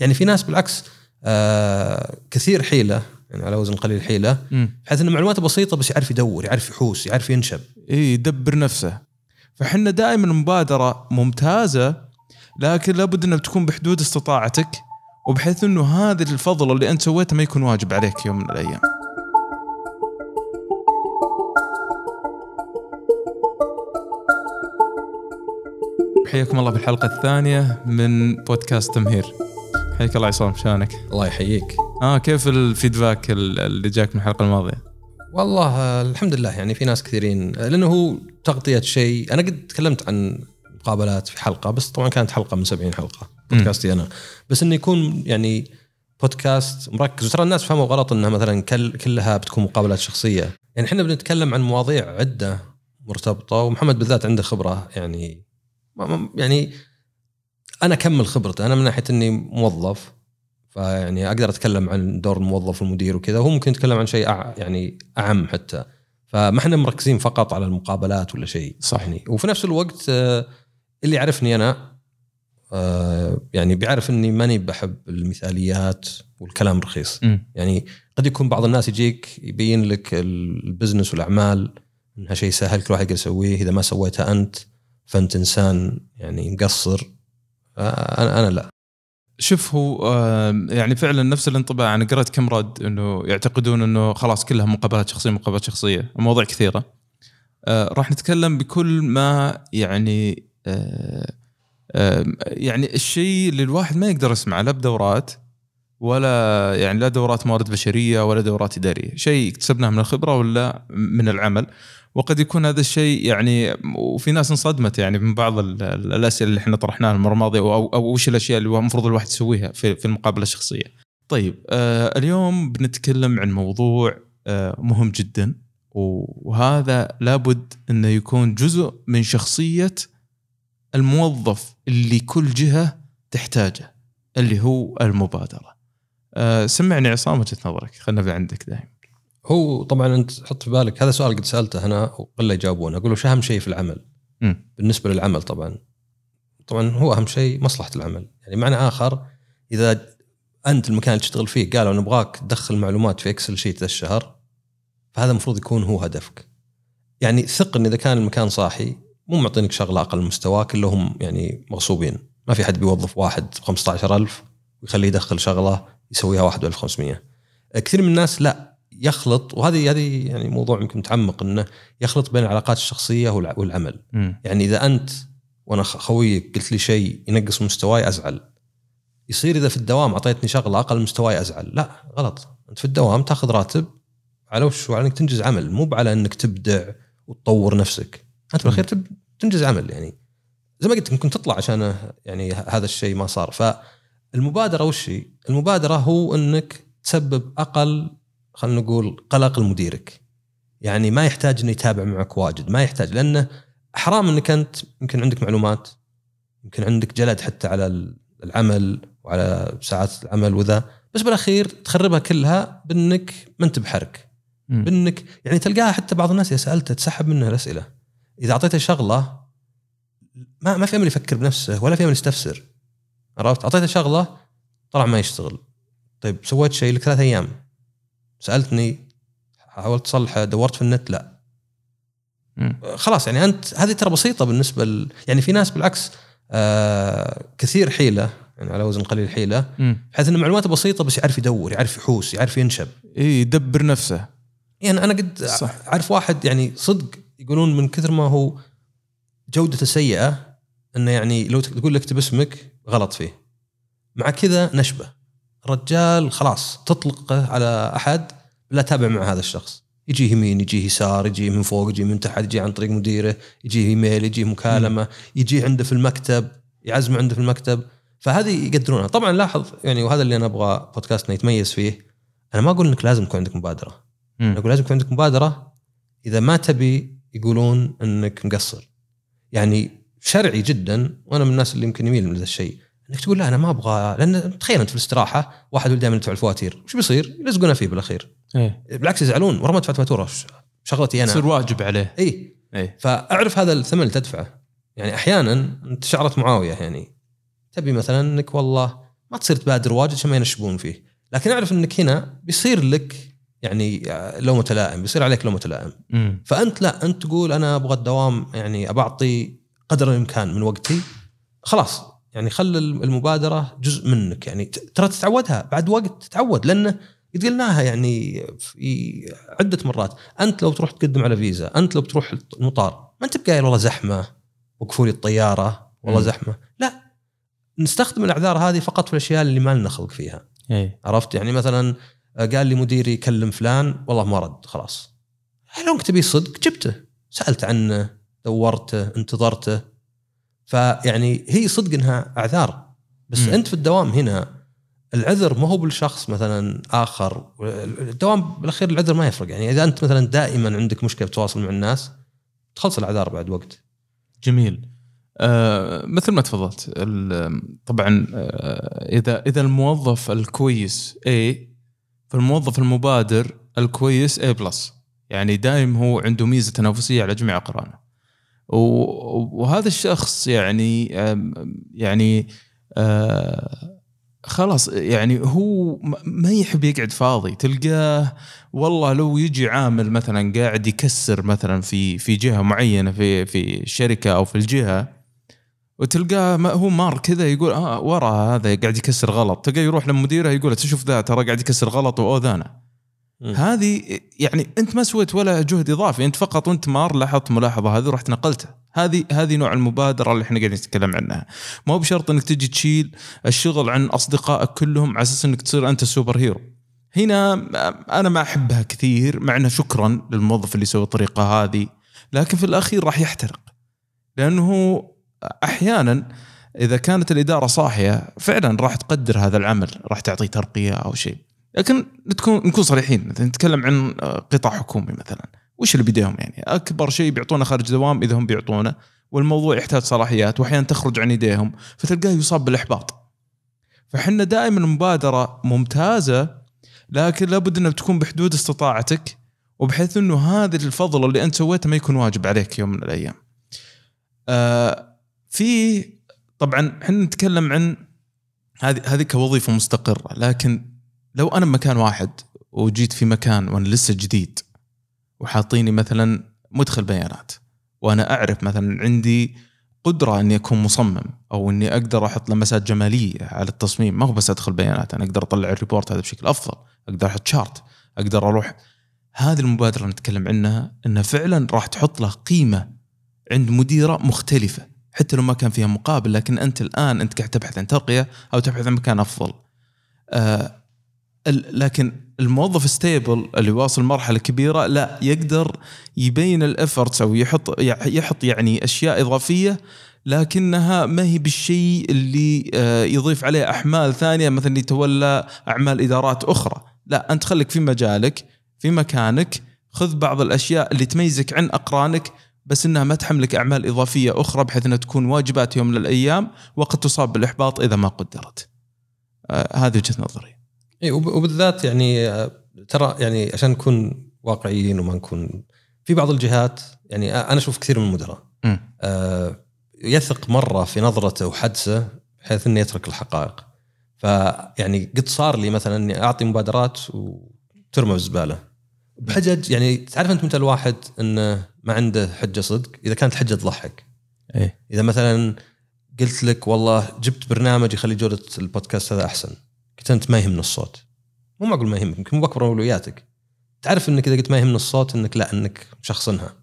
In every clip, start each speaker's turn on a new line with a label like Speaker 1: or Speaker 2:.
Speaker 1: يعني في ناس بالعكس آه كثير حيلة يعني على وزن قليل
Speaker 2: حيلة.
Speaker 1: بحيث إنه معلوماته بسيطة بس يعرف يدور يعرف يحوس يعرف ينشب
Speaker 2: اي يدبر نفسه فحنا دائما مبادرة ممتازة لكن لابد إنها تكون بحدود استطاعتك وبحيث إنه هذا الفضل اللي أنت سويته ما يكون واجب عليك يوم من الأيام. حياكم الله في الحلقة الثانية من بودكاست تمهير. حياك الله عصام شلونك؟
Speaker 1: الله يحييك.
Speaker 2: آه كيف الفيدباك اللي جاك من الحلقة الماضية؟
Speaker 1: والله آه، الحمد لله. يعني في ناس كثيرين آه، لأنه هو تغطية شيء. أنا قد تكلمت عن مقابلات في حلقة بس طبعا كانت حلقة من 70 حلقة بودكاستي أنا. بس إنه يكون يعني بودكاست مركز. وترى الناس فهموا غلط إنها مثلا كل كلها بتكون مقابلات شخصية. يعني إحنا بنتكلم عن مواضيع عدة مرتبطة ومحمد بالذات عنده خبرة يعني يعني أنا أكمل خبرته أنا من ناحية إني موظف فيعني أقدر أتكلم عن دور الموظف والمدير وكذا وهو ممكن يتكلم عن شيء أع يعني أعم حتى. فما إحنا مركزين فقط على المقابلات ولا شيء.
Speaker 2: صح.
Speaker 1: يعني وفي نفس الوقت آه، اللي يعرفني أنا آه، يعني بيعرف إني ماني بحب المثاليات والكلام رخيص.
Speaker 2: امم
Speaker 1: يعني قد يكون بعض الناس يجيك يبين لك البزنس والأعمال إنها شيء سهل كل واحد يقدر يسويه. إذا ما سويتها أنت فأنت إنسان يعني مقصر. أنا أنا لا.
Speaker 2: شوف هو يعني فعلا نفس الانطباع أنا قرأت كم رد إنه يعتقدون إنه خلاص كلها مقابلات شخصية مقابلات شخصية مواضيع كثيرة. آه، راح نتكلم بكل ما يعني آه، يعني الشيء اللي الواحد ما يقدر يسمعه لا بدورات ولا يعني لا دورات موارد بشرية ولا دورات إدارية، شيء اكتسبناه من الخبرة ولا من العمل. وقد يكون هذا الشيء يعني وفي ناس انصدمت يعني من بعض ال- ال- الأسئلة اللي إحنا طرحناها المرة الماضية أو أو وش الأشياء اللي المفروض الواحد يسويها في في المقابلة الشخصية. طيب آه اليوم بنتكلم عن موضوع آه مهم جدا وهذا لابد إنه يكون جزء من شخصية الموظف اللي كل جهة تحتاجه اللي هو المبادرة. آه سمعني عصام وجهة نظرك خلينا عندك دائما.
Speaker 1: هو طبعا أنت حط في بالك هذا سؤال قد سألته أنا وقله يجاوبونه. أقول له أهم شيء في العمل؟
Speaker 2: مم.
Speaker 1: بالنسبة للعمل طبعا. طبعا هو أهم شيء مصلحة العمل. يعني معنى آخر إذا أنت المكان اللي تشتغل فيه قالوا نبغاك تدخل معلومات في Excel sheet ذا الشهر فهذا المفروض يكون هو هدفك. يعني ثق إن إذا كان المكان صاحي مو معطينك شغلة أقل من مستواك الا هم يعني مغصوبين. ما في حد بيوظف واحد ب 15000 ويخليه يدخل شغلة يسويها واحد ب 1500 كثير من الناس لا. يخلط وهذه هذه يعني موضوع يمكن متعمق إنه يخلط بين العلاقات الشخصية والع- والعمل.
Speaker 2: مم.
Speaker 1: يعني إذا أنت وأنا خويك قلت لي شيء ينقص مستواي أزعل. يصير إذا في الدوام أعطيتني شغلة أقل مستواي أزعل. لا غلط. أنت في الدوام تأخذ راتب على وش؟ على إنك تنجز عمل مو على إنك تبدع وتطور نفسك. أنت بالأخير تنجز عمل يعني. زي ما قلت ممكن تطلع عشان يعني هذا الشيء ما صار. فالمبادرة وش هي؟ المبادرة هو إنك تسبب أقل خلينا نقول قلق لمديرك يعني ما يحتاج إنه يتابع معك واجد ما يحتاج لأنه حرام إنك أنت يمكن عندك معلومات يمكن عندك جلد حتى على العمل وعلى ساعات العمل وذا بس بالأخير تخربها كلها بإنك ما أنت بحرك. بإنك يعني تلقاها حتى بعض الناس إذا سألته تسحب منه الأسئلة. إذا أعطيته شغلة ما ما في أمل يفكر بنفسه ولا في أمل يستفسر. عرفت؟ أعطيته شغلة طلع ما يشتغل. طيب سويت شيء لك ثلاث أيام. سألتني حاولت تصلحه دورت في النت لا
Speaker 2: مم.
Speaker 1: خلاص يعني أنت هذه ترى بسيطة بالنسبة ل... يعني في ناس بالعكس آه كثير حيلة يعني على وزن قليل
Speaker 2: حيلة.
Speaker 1: بحيث إن معلوماته بسيطة بس يعرف يدور يعرف يحوس يعرف ينشب
Speaker 2: إي يدبر نفسه
Speaker 1: يعني أنا قد.
Speaker 2: صح.
Speaker 1: أعرف واحد يعني صدق يقولون من كثر ما هو جودته سيئة إنه يعني لو تقول لك اكتب اسمك غلط فيه مع كذا نشبه رجال خلاص تطلقه على أحد لا تابع مع هذا الشخص. يجيه يمين يجيه يسار يجيه من فوق يجيه من تحت يجيه عن طريق مديره يجيه إيميل يجيه مكالمة يجيه عنده في المكتب يعزمه عنده في المكتب. فهذه يقدرونها. طبعا لاحظ يعني وهذا اللي أنا أبغى بودكاستنا يتميز فيه. أنا ما أقول إنك لازم يكون عندك مبادرة.
Speaker 2: مم.
Speaker 1: أنا أقول لازم يكون عندك مبادرة إذا ما تبي يقولون إنك مقصر. يعني شرعي جدا وأنا من الناس اللي يمكن يميل من هذا الشيء. إنك تقول لا أنا ما أبغى لأن تخيل أنت في الاستراحة واحد ولد دائما يدفع الفواتير وش بيصير؟ يلزقونه فيه بالأخير.
Speaker 2: إيه.
Speaker 1: بالعكس يزعلون ورا ما دفعت فاتورة شغلتي أنا؟
Speaker 2: يصير واجب عليه.
Speaker 1: إي.
Speaker 2: إيه
Speaker 1: فأعرف هذا الثمن اللي تدفعه. يعني أحيانا أنت شعرت معاوية يعني. تبي مثلا إنك والله ما تصير تبادر واجد عشان ما ينشبون فيه. لكن أعرف إنك هنا بيصير لك يعني لومه لائم بيصير عليك لومه لائم
Speaker 2: مم.
Speaker 1: فأنت لا أنت تقول أنا أبغى الدوام يعني ابى اعطي قدر الإمكان من وقتي خلاص. يعني خل المبادرة جزء منك. يعني ترى تتعودها بعد وقت تتعود لأنه قد قلناها يعني في عدة مرات. أنت لو تروح تقدم على فيزا أنت لو بتروح المطار ما أنت بقايل والله زحمة وقفوا لي الطيارة والله. زحمة. لا نستخدم الأعذار هذه فقط في الأشياء اللي ما لنا خلق فيها.
Speaker 2: اي
Speaker 1: عرفت؟ يعني مثلا قال لي مديري كلم فلان والله ما رد خلاص. لو تبي صدق؟ جبته. سألت عنه دورته انتظرته. فيعني هي صدق إنها أعذار. بس. م. أنت في الدوام هنا العذر ما هو بالشخص مثلا آخر. الدوام بالأخير العذر ما يفرق. يعني إذا أنت مثلا دائما عندك مشكلة بتواصل مع الناس تخلص الأعذار بعد وقت.
Speaker 2: جميل. آه مثل ما تفضلت طبعا آه إذا إذا الموظف الكويس A فالموظف المبادر الكويس A بلس يعني دائم هو عنده ميزة تنافسية على جميع أقرانه. وهذا الشخص يعني يعني آه خلاص يعني هو ما- يحب يقعد فاضي تلقاه والله لو يجي عامل مثلا قاعد يكسر مثلا في في جهة معينة في في الشركة أو في الجهة وتلقاه هو مار كذا يقول آه ورا هذا قاعد يكسر غلط تلقاه يروح لمديره يقول له تشوف ذا ترى قاعد يكسر غلط وأوذانا
Speaker 1: مم.
Speaker 2: هذه يعني أنت ما سويت ولا جهد إضافي أنت فقط وأنت مار لاحظت ملاحظة هذه ورحت نقلتها. هذه هذه نوع المبادرة اللي إحنا قاعدين نتكلم عنها. ما هو بشرط إنك تجي تشيل الشغل عن أصدقائك كلهم على أساس إنك تصير أنت السوبر هيرو. هنا أنا ما أحبها كثير مع إنه شكرا للموظف اللي يسوي الطريقة هذه لكن في الأخير راح يحترق. لأنه أحيانا إذا كانت الإدارة صاحية فعلا راح تقدر هذا العمل راح تعطيه ترقية أو شيء. لكن نكون نكون صريحين. مثلا نتكلم عن قطاع حكومي مثلا. وش اللي بيديهم يعني؟ أكبر شيء بيعطونه خارج دوام إذا هم بيعطونه. والموضوع يحتاج صلاحيات واحيانا تخرج عن يديهم. فتلقاه يصاب بالإحباط. فحنا دائما المبادره ممتازة لكن لابد إنها تكون بحدود استطاعتك وبحيث إنه هذا الفضل اللي أنت سويته ما يكون واجب عليك يوم من الأيام. آه في طبعا إحنا نتكلم عن هذه هذه كوظيفة مستقرة لكن لو أنا بمكان واحد وجيت في مكان وأنا لسه جديد وحاطيني مثلا مدخل بيانات وأنا أعرف مثلا عندي قدرة إني أكون مصمم أو إني أقدر أحط لمسات جمالية على التصميم ما هو بس أدخل بيانات أنا أقدر أطلع الريبورت هذا بشكل أفضل أقدر أحط شارت أقدر أروح هذه المبادرة اللي نتكلم عنها إنها فعلا راح تحط له قيمة عند مديرة مختلفة حتى لو ما كان فيها مقابل لكن أنت الآن أنت قاعد تبحث عن ترقية أو تبحث عن مكان أفضل. آه لكن الموظف stable اللي واصل مرحلة كبيرة لا يقدر يبين ال efforts أو يحط يحط يعني أشياء إضافية لكنها ما هي بالشيء اللي آه، يضيف عليه أحمال ثانية مثلا يتولى أعمال إدارات أخرى، لا أنت خليك في مجالك في مكانك خذ بعض الأشياء اللي تميزك عن أقرانك بس إنها ما تحملك أعمال إضافية أخرى بحيث إنها تكون واجبات يوم من الأيام وقد تصاب بالإحباط إذا ما قدرت. آه هذه وجهة نظري.
Speaker 1: اي وب- وبالذات يعني آه، ترى يعني عشان نكون واقعيين وما نكون في بعض الجهات يعني أنا أشوف كثير من المدراء. آه، يثق مرة في نظرته وحدسه بحيث إنه يترك الحقائق. فيعني قد صار لي مثلا إني أعطي مبادرات وترمى بالزباله بحجج يعني تعرف أنت متى الواحد إنه ما عنده حجة صدق؟ إذا كانت حجة تضحك.
Speaker 2: إيه.
Speaker 1: إذا مثلا قلت لك والله جبت برنامج يخلي جودة البودكاست هذا أحسن. قلت أنت ما يهمنا الصوت. مو معقول ما يهمك يمكن مو باكبر اولوياتك تعرف إنك إذا قلت ما يهمنا الصوت إنك لا إنك مشخصنها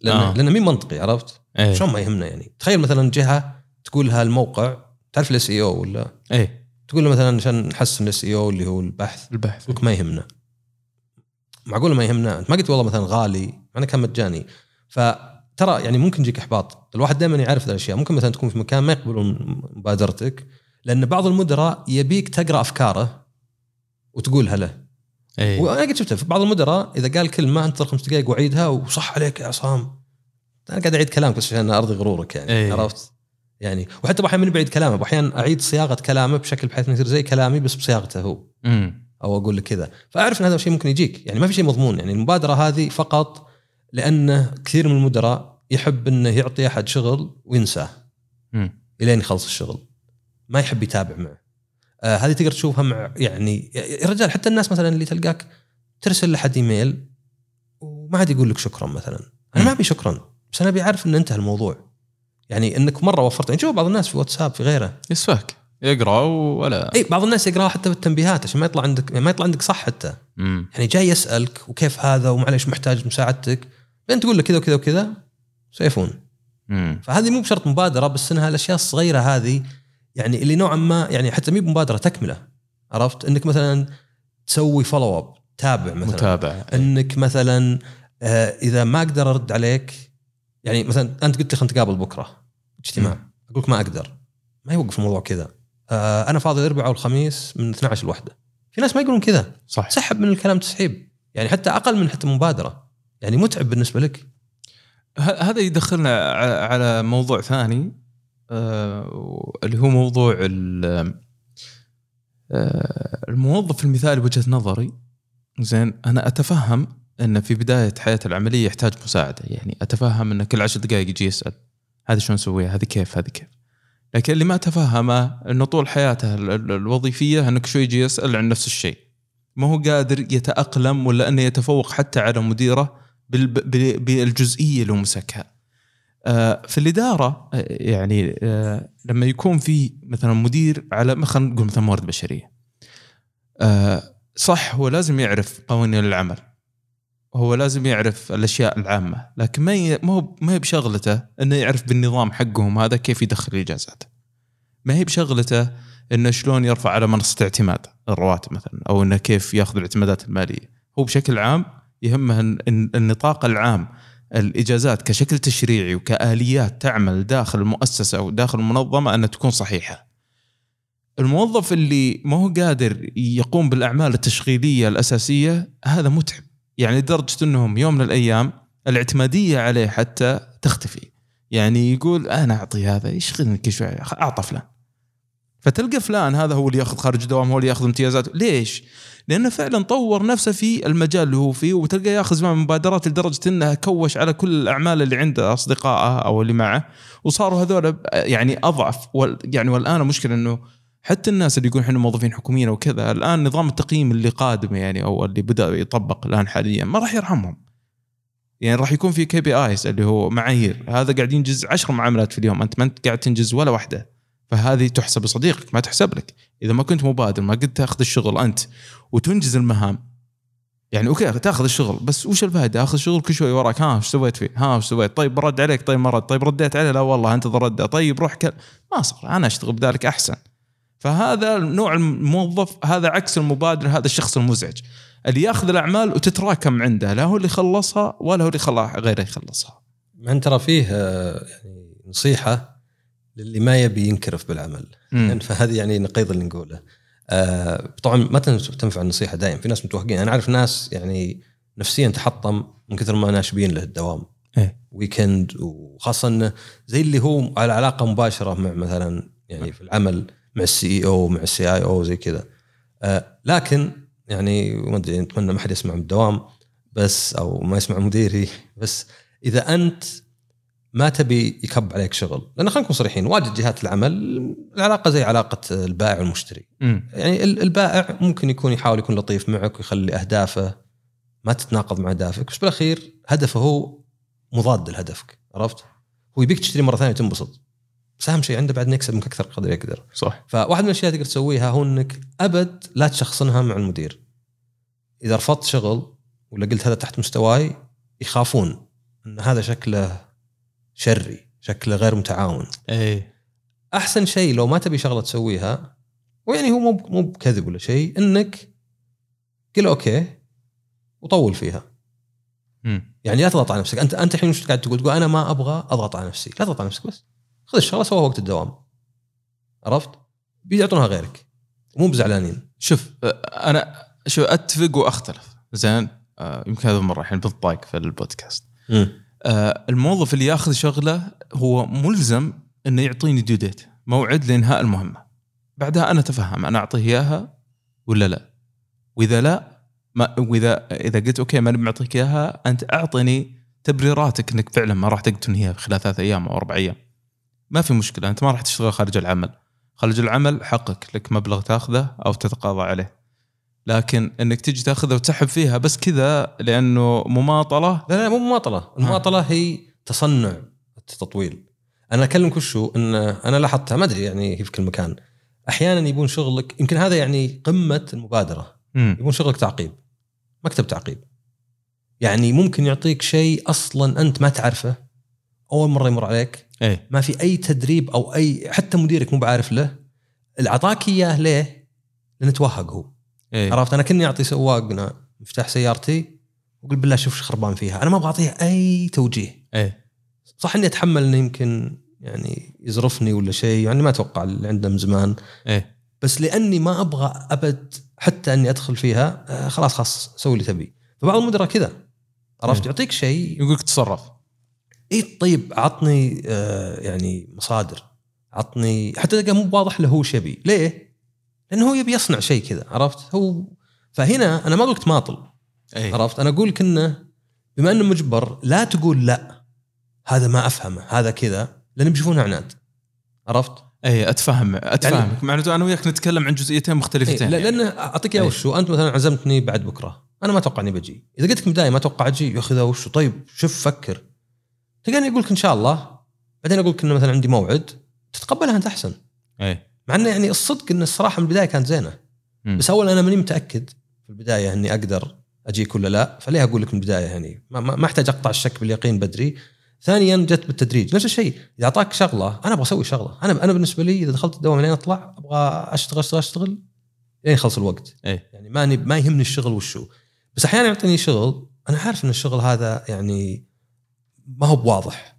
Speaker 1: لأن
Speaker 2: آه.
Speaker 1: لأن مين منطقي عرفت؟
Speaker 2: إيه.
Speaker 1: شلون ما يهمنا يعني؟ تخيل مثلا جهة تقول لها الموقع تعرف ال SEO ولا؟
Speaker 2: إيه.
Speaker 1: تقول له مثلا عشان نحسن ال SEO اللي هو البحث.
Speaker 2: البحث.
Speaker 1: لك ما يهمنا. معقول ما يهمنا؟ أنت ما قلت والله مثلا غالي انه كان مجاني. فترى يعني ممكن يجيك إحباط. الواحد دائما يعرف الأشياء. ممكن مثلا تكون في مكان ما يقبلون مبادرتك. لأن بعض المدراء يبيك تقرأ أفكاره وتقولها له.
Speaker 2: إيه.
Speaker 1: وأنا قد شفتها في بعض المدراء إذا قال كلمة انتظر خمس دقائق واعيدها وصح عليك يا عصام. أنا قاعد أعيد كلامك بس عشان أرضي غرورك يعني
Speaker 2: إيه.
Speaker 1: عرفت؟ يعني وحتى أحيانا من بعيد كلامه أحيانا أعيد صياغة كلامه بشكل بحيث إنه يصير زي كلامي بس بصياغته هو. أو أقول لك كذا. فأعرف إن هذا الشيء ممكن يجيك. يعني ما في شيء مضمون يعني المبادرة هذه فقط لأنه كثير من المدراء يحب إنه يعطي أحد شغل وينساه. إلين يخلص الشغل. ما يحب يتابع معه. آه هذه تقدر تشوفها مع يعني يا رجال حتى الناس مثلا اللي تلقاك ترسل لحد إيميل وما عاد يقول لك شكرا مثلا. أنا ما أبي شكرا بس أنا أبي أعرف إن انتهى الموضوع. يعني إنك مرة وفرت يعني شوف بعض الناس في واتساب في غيره.
Speaker 2: يسفك يقرأ ولا؟
Speaker 1: إي بعض الناس يقراها حتى بالتنبيهات عشان ما يطلع عندك ما يطلع عندك صح حتى.
Speaker 2: مم.
Speaker 1: يعني جاي يسألك وكيف هذا ومعليش محتاج مساعدتك بعدين تقول له كذا وكذا وكذا سيفون.
Speaker 2: مم.
Speaker 1: فهذه مو بشرط مبادرة بس إنها الأشياء الصغيرة هذه يعني اللي نوعا ما يعني حتى مي بمبادرة تكملة عرفت؟ إنك مثلا تسوي follow up تابع مثلا.
Speaker 2: متابع.
Speaker 1: إنك مثلا آه، إذا ما أقدر أرد عليك يعني مثلا أنت قلت لي خلينا نتقابل بكرة اجتماع. أقول لك ما أقدر. ما يوقف الموضوع كذا. آه، أنا فاضي الأربعاء والخميس من 12 لوحدة. في ناس ما يقولون كذا.
Speaker 2: صح.
Speaker 1: سحب من الكلام تسحيب. يعني حتى أقل من حتى مبادرة. يعني متعب بالنسبة لك.
Speaker 2: هذا يدخلنا على موضوع ثاني. اللي هو موضوع آه، الموظف المثالي بوجهة نظري زين أنا أتفهم انه في بداية حياته العملية يحتاج مساعدة يعني أتفهم انه كل عشر دقائق يجي يسأل هذه شلون نسويها هذه كيف هذه كيف. لكن اللي ما أتفهمه انه طول حياته ال- ال- الوظيفية أنك شوي يجي يسأل عن نفس الشيء. ما هو قادر يتأقلم ولا أنه يتفوق حتى على مديره بال- بال- بالجزئية اللي مسكها. آه، في الإدارة آه، يعني آه، لما يكون في مثلا مدير على خلينا نقول مثلا موارد بشرية. آه، صح هو لازم يعرف قوانين العمل. هو لازم يعرف الأشياء العامة لكن ما. ما هو ما هي بشغلته إنه يعرف بالنظام حقهم هذا كيف يدخل الإجازات. ما هي بشغلته إنه شلون يرفع على منصة اعتماد الرواتب مثلا أو إنه كيف يأخذ الاعتمادات المالية. هو بشكل عام يهمه الن- الن- النطاق العام الإجازات كشكل تشريعي وكآليات تعمل داخل المؤسسة أو داخل المنظمة أنها تكون صحيحة. الموظف اللي ما هو قادر يقوم بالأعمال التشغيلية الأساسية هذا متعب يعني لدرجة أنهم يوم من الأيام الاعتمادية عليه حتى تختفي. يعني يقول أنا أعطي هذا يشغلني كل أعطى فلان. فتلقى فلان هذا هو اللي ياخذ خارج الدوام هو اللي ياخذ امتيازات ليش؟ لأنه فعلا طور نفسه في المجال اللي هو فيه وتلقاه ياخذ معه مبادرات لدرجة إنه كوش على كل الأعمال اللي عنده أصدقائه أو اللي معه. وصاروا هذول يعني أضعف. يعني والآن المشكلة إنه حتى الناس اللي يقولون إحنا موظفين حكوميين وكذا الآن نظام التقييم اللي قادم يعني أو اللي بدأ يطبق الآن حاليا ما راح يرحمهم. يعني راح يكون في KPIs اللي هو معايير. هذا قاعد ينجز 10 معاملات في اليوم. أنت ما أنت قاعد تنجز ولا واحدة. فهذه تحسب لصديقك ما تحسب لك. إذا ما كنت مبادر ما قد تأخذ الشغل أنت وتنجز المهام يعني أوكي تأخذ الشغل بس وش الفائده أخذ شغل كل شوي وراك. ها وش سويت فيه؟ ها وش سويت؟ طيب برد عليك. طيب ما رد؟ طيب رديت عليه. لا والله انتظر رده طيب روح كل. ما صار. أنا أشتغل بذلك أحسن. فهذا نوع الموظف هذا عكس المبادر هذا الشخص المزعج. اللي يأخذ الأعمال وتتراكم عنده لا هو اللي يخلصها ولا هو اللي خلاها غيره يخلصها.
Speaker 1: مع ان ترى فيه آه، يعني نصيحة للي ما يبي ينكرف بالعمل. يعني فهذه يعني نقيض اللي نقوله. آه، طبعا ما تنف- تنفع النصيحة دائما. في ناس متوهقين. أنا أعرف ناس يعني نفسيا تحطم من كثر ما ناشبين له الدوام.
Speaker 2: إيه.
Speaker 1: ويكند وخاصه إنه زي اللي هو على علاقة مباشرة مع مثلا يعني في العمل مع السي اي أو مع السي اي أو زي كذا. آه، لكن يعني ما أدري اتمنى ما حد يسمع من الدوام بس أو ما يسمع مديري. بس إذا أنت ما تبي يكب عليك شغل. لأن خلينا نكون صريحين واجد جهات العمل العلاقة زي علاقة البائع والمشتري.
Speaker 2: امم
Speaker 1: يعني ال- البائع ممكن يكون يحاول يكون لطيف معك ويخلي أهدافه ما تتناقض مع أهدافك بس بالأخير هدفه هو مضاد لهدفك عرفت؟ هو يبيك تشتري مرة ثانية وتنبسط. بس أهم شيء عنده بعد نكسب منك أكثر قدر يقدر.
Speaker 2: صح.
Speaker 1: فواحد من الأشياء تقدر تسويها هو إنك أبد لا تشخصنها مع المدير. إذا رفضت شغل ولا قلت هذا تحت مستواي يخافون إن هذا شكله شري شكله غير متعاون.
Speaker 2: إيه.
Speaker 1: أحسن شيء لو ما تبي شغلة تسويها ويعني هو مو مو بكذب ولا شيء إنك قل أوكي وطول فيها.
Speaker 2: امم
Speaker 1: يعني لا تضغط على نفسك. أنت أنت الحين وش قاعد تقول؟ تقول أنا ما أبغى أضغط على نفسي. لا تضغط على نفسك بس. خذ الشغلة سوها وقت الدوام. عرفت؟ بيعطونها غيرك. مو بزعلانين.
Speaker 2: شوف. أنا شوف أتفق وأختلف. زين؟ آه، يمكن هذا مره الحين بالضايق في البودكاست. آه، الموظف اللي ياخذ شغله هو ملزم إنه يعطيني ديو ديت موعد لإنهاء المهمة. بعدها أنا أتفهم أنا أعطيه إياها ولا لا؟ وإذا لا ما وإذا إذا قلت أوكي ماني معطيك إياها أنت أعطني تبريراتك إنك فعلا ما راح تقدر تنهيها خلال ثلاث أيام أو أربع أيام. ما في مشكلة أنت ما راح تشتغل خارج العمل. خارج العمل حقك لك مبلغ تاخذه أو تتقاضى عليه. لكن إنك تجي تاخذها وتسحب فيها بس كذا لأنه مماطلة.
Speaker 1: لا لا مو مماطلة. المماطله هي تصنع التطويل. أنا اكلمك وشو إن أنا لاحظتها ما أدري يعني هي في كل مكان. أحيانا يبون شغلك يمكن هذا يعني قمة المبادرة.
Speaker 2: مم.
Speaker 1: يبون شغلك تعقيب مكتب تعقيب. يعني ممكن يعطيك شيء أصلا أنت ما تعرفه أول مرة يمر عليك
Speaker 2: إيه.
Speaker 1: ما في أي تدريب أو أي حتى مديرك مو بعارف له اللي اعطاك إياه ليه؟ لأنه توهق هو.
Speaker 2: إيه.
Speaker 1: عرفت؟ أنا كني أعطي سواقنا مفتاح سيارتي واقول بالله شوف إيش خربان فيها. أنا ما أبغى اعطيه أي توجيه.
Speaker 2: إيه.
Speaker 1: صح إني اتحمل انه يمكن يعني يزرفني ولا شيء يعني ما أتوقع اللي عنده من زمان.
Speaker 2: إيه.
Speaker 1: بس لأني ما أبغى أبد حتى إني أدخل فيها آه خلاص خلاص سوي اللي تبي. فبعض المدراء كذا. عرفت؟
Speaker 2: إيه.
Speaker 1: يعطيك شيء.
Speaker 2: يقولك تصرف.
Speaker 1: اي طيب عطني آه يعني مصادر. عطني حتى تلقى مو واضح له هو إيش يبي ليه؟ لأنه هو يبي يصنع شيء كذا عرفت؟ هو فهنا أنا ما قلت ماطل
Speaker 2: إيه.
Speaker 1: عرفت؟ أنا أقول انه بما أنه مجبر لا تقول لا هذا ما أفهمه هذا كذا لأن بيشوفونه عناد عرفت؟
Speaker 2: إيه أتفهم اتفهمك يعني معناته أنا وياك نتكلم عن جزئيتين مختلفتين
Speaker 1: لا-
Speaker 2: يعني.
Speaker 1: لأن أعطيك اياها
Speaker 2: إيه.
Speaker 1: وشو. أنت مثلا عزمتني بعد بكرة. أنا ما أتوقع إني بجي. إذا قلت لك من البدايه ما أتوقع أجي يا أخي ذا وشو؟ طيب شوف فكر. تلقاني أقول لك إن شاء الله بعدين أقول لك إنه مثلا عندي موعد تتقبلها أنت أحسن.
Speaker 2: إيه.
Speaker 1: مع إنه يعني الصدق ان الصراحة من البداية كانت زينة.
Speaker 2: مم.
Speaker 1: بس اول أنا ماني متأكد في البداية إني أقدر أجيك ولا لا فليه أقول لك من البداية يعني؟ ما, ما ما أحتاج أقطع الشك باليقين بدري. ثانيا جت بالتدريج نفس الشيء إذا أعطاك شغلة أنا أبغى أسوي شغلة. أنا أنا بالنسبة لي إذا دخلت الدوام لين أطلع أبغى أشتغل أشتغل أشتغل لين يخلص الوقت.
Speaker 2: إيه.
Speaker 1: يعني ماني ما يهمني الشغل وشو. بس أحيانا يعطيني شغل أنا عارف إن الشغل هذا يعني ما هو بواضح.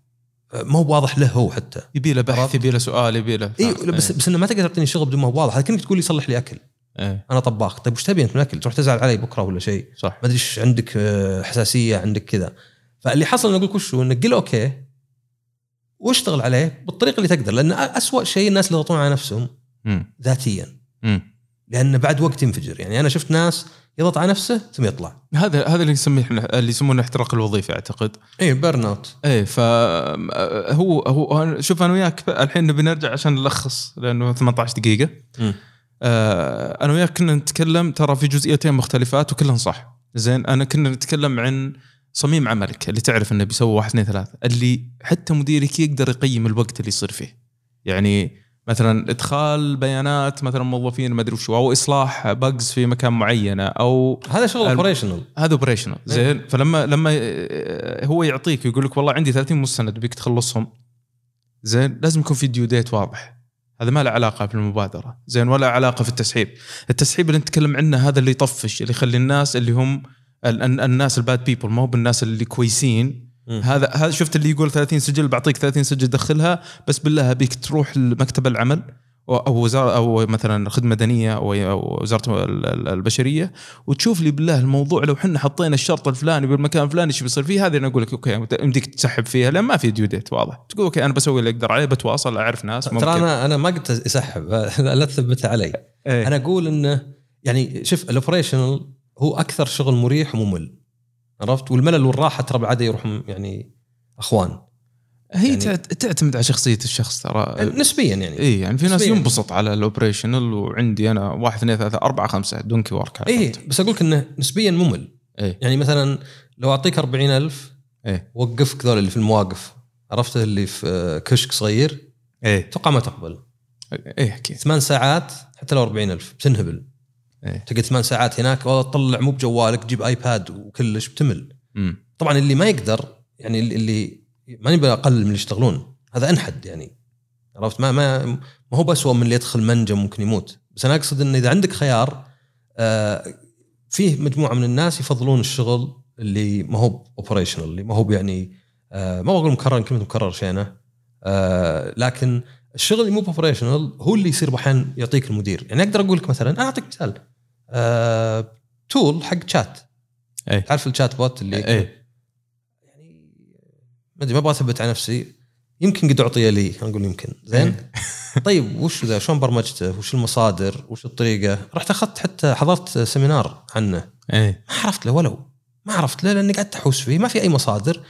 Speaker 1: ما هو بواضح له هو حتى.
Speaker 2: يبي له بحث؟ يبي له سؤال يبي له
Speaker 1: إي بس بس إنه ما تقدر تعطيني شغل بدون ما هو واضح. هذا كانك تقول لي صلح لي أكل.
Speaker 2: إيه.
Speaker 1: أنا طباخ. طيب وش تبي أنت من الاكل تروح تزعل علي بكرة ولا شيء؟
Speaker 2: صح.
Speaker 1: ما أدري إيش عندك آه، حساسية عندك كذا. فاللي حصل إنه أقول لك وشو انك قل okay واشتغل عليه بالطريقة اللي تقدر. لأن اسوء شيء الناس اللي يضغطون على نفسهم
Speaker 2: مم.
Speaker 1: ذاتيا.
Speaker 2: مم.
Speaker 1: لأن بعد وقت ينفجر. يعني أنا شفت ناس يضغط على نفسه ثم يطلع.
Speaker 2: هذا هذا اللي يسميه إحنا- اللي يسمونه احتراق الوظيفي أعتقد.
Speaker 1: اي burnout
Speaker 2: إيه ف هو هو شوف أنا وياك الحين نبي نرجع عشان نلخص لأنه 18 دقيقة. آه أنا وياك كنا نتكلم ترى في جزئيتين مختلفات وكلهن صح. زين أنا كنا نتكلم عن صميم عملك اللي تعرف إنه بيسوي واحد اثنين ثلاثة اللي حتى مديرك يقدر يقيم الوقت اللي يصير فيه. يعني مثلا إدخال بيانات مثلا موظفين ما أدري وشو أو إصلاح bugs في مكان معينة أو
Speaker 1: هذا شغل operational
Speaker 2: هذا operational زين فلما لما آه، هو يعطيك يقول لك والله عندي 30 مستند بيك تخلصهم. زين لازم يكون في due date واضح. هذا ما له علاقة في المبادره زين ولا علاقة في التسحيب. التسحيب اللي نتكلم عنه هذا اللي يطفش اللي يخلي الناس اللي هم ال- ال- الناس ال bad people ما هو بالناس اللي كويسين هذا هذا شفت اللي يقول 30 سجل بعطيك 30 سجل دخلها بس بالله ابيك تروح لمكتب العمل أو وزاره أو مثلا خدمة مدنيه أو وزارة ال- ال- البشرية وتشوف لي بالله الموضوع لو إحنا حطينا الشرط الفلاني بالمكان الفلاني إيش بيصير فيه هذه أنا أقول لك okay يمديك تسحب فيها لأن ما في due date واضح. تقول okay أنا بسوي اللي أقدر عليه بتواصل أعرف ناس ممكن.
Speaker 1: ترى أنا أنا ما قلت يسحب لا تثبتها علي.
Speaker 2: إيه.
Speaker 1: أنا أقول إنه يعني شوف ال operational هو أكثر شغل مريح وممل. عرفت؟ والملل والراحة ترى بالعاده يروحون يعني أخوان.
Speaker 2: هي
Speaker 1: يعني-
Speaker 2: تعت- تعتمد على شخصية الشخص ترى.
Speaker 1: نسبيا يعني.
Speaker 2: إي يعني في ناس. ينبسط على ال operational وعندي أنا واحد اثنين ثلاثة أربعة خمسة donkey work
Speaker 1: إي بس أقول لك إنه نسبيا ممل.
Speaker 2: إي.
Speaker 1: يعني مثلا لو أعطيك 40000
Speaker 2: إي.
Speaker 1: وقفك ذول اللي في المواقف عرفت؟ اللي في كشك صغير.
Speaker 2: إي.
Speaker 1: أتوقع ما تقبل.
Speaker 2: إي أكيد.
Speaker 1: ثمان ساعات حتى لو 40000 بتنهبل.
Speaker 2: إيه.
Speaker 1: تقعد ثمان ساعات هناك والله تطلع مو بجوالك تجيب iPad وكلش بتمل.
Speaker 2: امم
Speaker 1: طبعا اللي ما يقدر يعني اللي- ما نبي اقلل من اللي يشتغلون. هذا أنحد يعني. عرفت؟ ما ما ما هو بسوى من اللي يدخل منجم ممكن يموت. بس أنا أقصد إن إذا عندك خيار آه فيه مجموعة من الناس يفضلون الشغل اللي ما هو operational اللي ما هو يعني آه ما بقول مكرر كلمة مكرر شينة. آه لكن الشغل اللي مو operational هو اللي يصير أحيانا يعطيك المدير. يعني أقدر أقول لك مثلا أنا أعطيك مثال. آه تول حق شات
Speaker 2: اي
Speaker 1: تعرف ال chatbot اللي
Speaker 2: اي
Speaker 1: يعني ما أدري ما أبغى أثبت على نفسي. يمكن قد أعطي لي خلينا نقول يمكن. زين؟ طيب وش ذا؟ شلون برمجته؟ وش المصادر؟ وش الطريقة؟ رحت أخذت حتى حضرت seminar عنه.
Speaker 2: اي
Speaker 1: ما عرفت له ولو. ما عرفت له لأني قعدت أحوس فيه. ما في أي مصادر.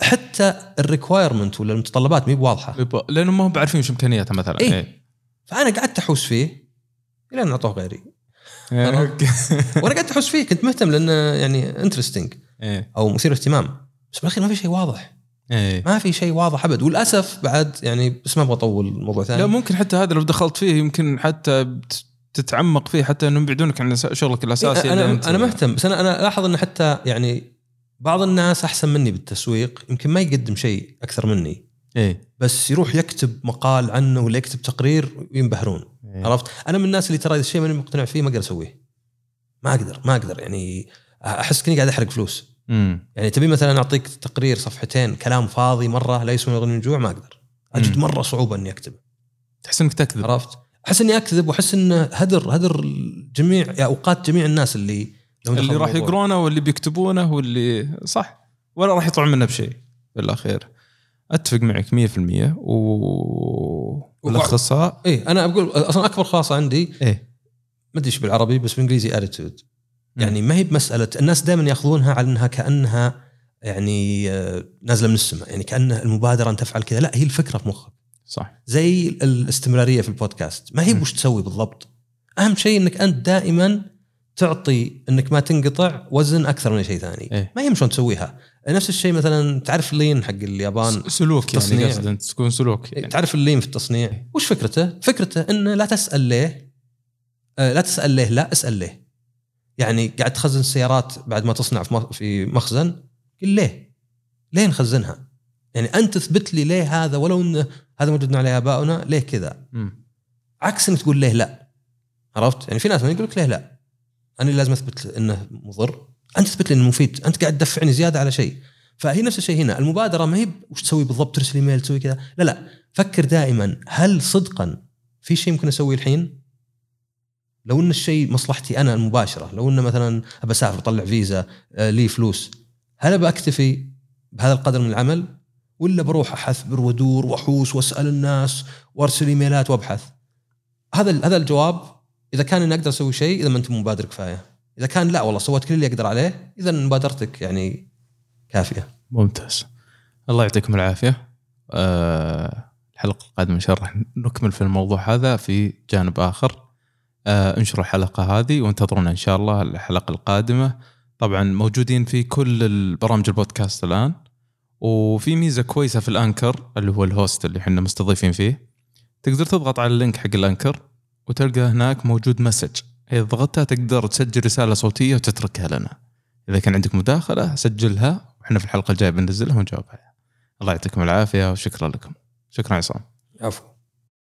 Speaker 1: حتى ال requirement ولا المتطلبات مي بواضحة.
Speaker 2: لأنه ما هم بعارفين وش امكانياته مثلا.
Speaker 1: إيه.
Speaker 2: اي
Speaker 1: فأنا قعدت أحوس فيه إلى أن أعطوه غيري.
Speaker 2: إيه،.
Speaker 1: وأنا قعدت أحوس فيه كنت مهتم لأنه يعني interesting
Speaker 2: إيه.
Speaker 1: أو مثير اهتمام. بس بالأخير ما في شيء واضح.
Speaker 2: إيه.
Speaker 1: ما في شيء واضح أبد. وللأسف بعد يعني بس ما أبغى أطول الموضوع ثاني.
Speaker 2: لا ممكن حتى هذا لو دخلت فيه يمكن حتى تتعمق فيه حتى إنهم يبعدونك عن شغلك الأساسي
Speaker 1: إيه
Speaker 2: أنا
Speaker 1: أنا مهتم. بس أنا أنا لاحظ إنه حتى يعني بعض الناس أحسن مني بالتسويق يمكن ما يقدم شيء أكثر مني.
Speaker 2: إيه.
Speaker 1: بس يروح يكتب مقال عنه ولا يكتب تقرير وينبهرون
Speaker 2: إيه.
Speaker 1: عرفت؟ أنا من الناس اللي ترى إذا الشيء ماني مقتنع فيه ما أقدر أسويه. ما أقدر ما أقدر. يعني أحس كني قاعد أحرق فلوس.
Speaker 2: امم
Speaker 1: يعني تبي مثلا أعطيك تقرير صفحتين كلام فاضي مرة لا يغني من جوع ما أقدر. أجد
Speaker 2: مم.
Speaker 1: مرة صعوبة إني أكتبه.
Speaker 2: تحس إنك تكذب.
Speaker 1: عرفت؟ أحس إني أكذب وأحس إنه هدر هدر جميع يعني أوقات جميع الناس اللي
Speaker 2: اللي راح. يقرونه واللي بيكتبونه واللي صح. ولا راح يطلعون منه بشيء. بالاخير أتفق معك 100% و ولخصها
Speaker 1: إيه أنا أقول أصلا أكبر خلاصه عندي
Speaker 2: إيه.
Speaker 1: ما أدري إيش بالعربي بس بالإنجليزي اتيتود يعني ما هي بمسألة الناس دائما يأخذونها على إنها كأنها يعني آه، نازلة من السماء. يعني كان المبادرة أن تفعل كذا. لا هي الفكرة في مخك.
Speaker 2: صح.
Speaker 1: زي الاستمرارية في البودكاست. ما هي. وش تسوي بالضبط. أهم شيء إنك أنت دائما تعطي إنك ما تنقطع وزن أكثر من شيء ثاني.
Speaker 2: إيه.
Speaker 1: ما يهم شلون تسويها. نفس الشيء مثلا تعرف اللين حق اليابان
Speaker 2: سلوك يعني. قصد تكون سلوك يعني.
Speaker 1: تعرف اللين في التصنيع. وش فكرته؟ فكرته انه لا تسأل ليه. آه، لا تسأل ليه لا اسأل ليه. يعني قاعد تخزن السيارات بعد ما تصنع في مخ- في مخزن قل ليه؟ ليه نخزنها؟ يعني أنت تثبت لي ليه هذا ولو إنه هذا موجودنا عليه اباؤنا ليه كذا. عكس إنك تقول ليه لا. عرفت؟ يعني في ناس يقول لك ليه لا. أنا لازم أثبت إنه مضر. أنت تثبت لي إنه مفيد. أنت قاعد تدفعني زيادة على شيء. فهي نفس الشيء هنا. المبادرة ما هي وش تسوي بالضبط ترسل إيميل تسوي كذا. لا لا. فكر دائما هل صدقا في شيء ممكن أسويه الحين؟ لو إن الشيء مصلحتي أنا المباشرة لو انه مثلا أبى أسافر أطلع فيزا آه، لي فلوس هل أبى أكتفي بهذا القدر من العمل؟ ولا بروح احثبر وأدور وأحوس وأسأل الناس وأرسل إيميلات وأبحث؟ هذا هذا الجواب إذا كان إني أقدر أسوي شيء إذا ما أنت مبادر كفاية. إذا كان لا والله سويت كل اللي أقدر عليه إذا مبادرتك يعني كافية.
Speaker 2: ممتاز. الله يعطيكم العافية. أه الحلقة القادمة إن شاء الله نكمل في الموضوع هذا في جانب آخر. أه انشروا الحلقة هذه وانتظرونا إن شاء الله الحلقة القادمة. طبعا موجودين في كل البرامج البودكاست الآن. وفي ميزة كويسة في ال Anchor اللي هو ال host اللي إحنا مستضيفين فيه. تقدر تضغط على ال link حق ال Anchor. وتلقى هناك موجود message. إذا ضغطتها تقدر تسجل رسالة صوتية وتتركها لنا. إذا كان عندك مداخلة سجلها. وإحنا في الحلقة الجاية بننزلها ونجاوب عليها. الله يعطيكم العافية وشكرا لكم. شكرا عصام.
Speaker 1: عفوا.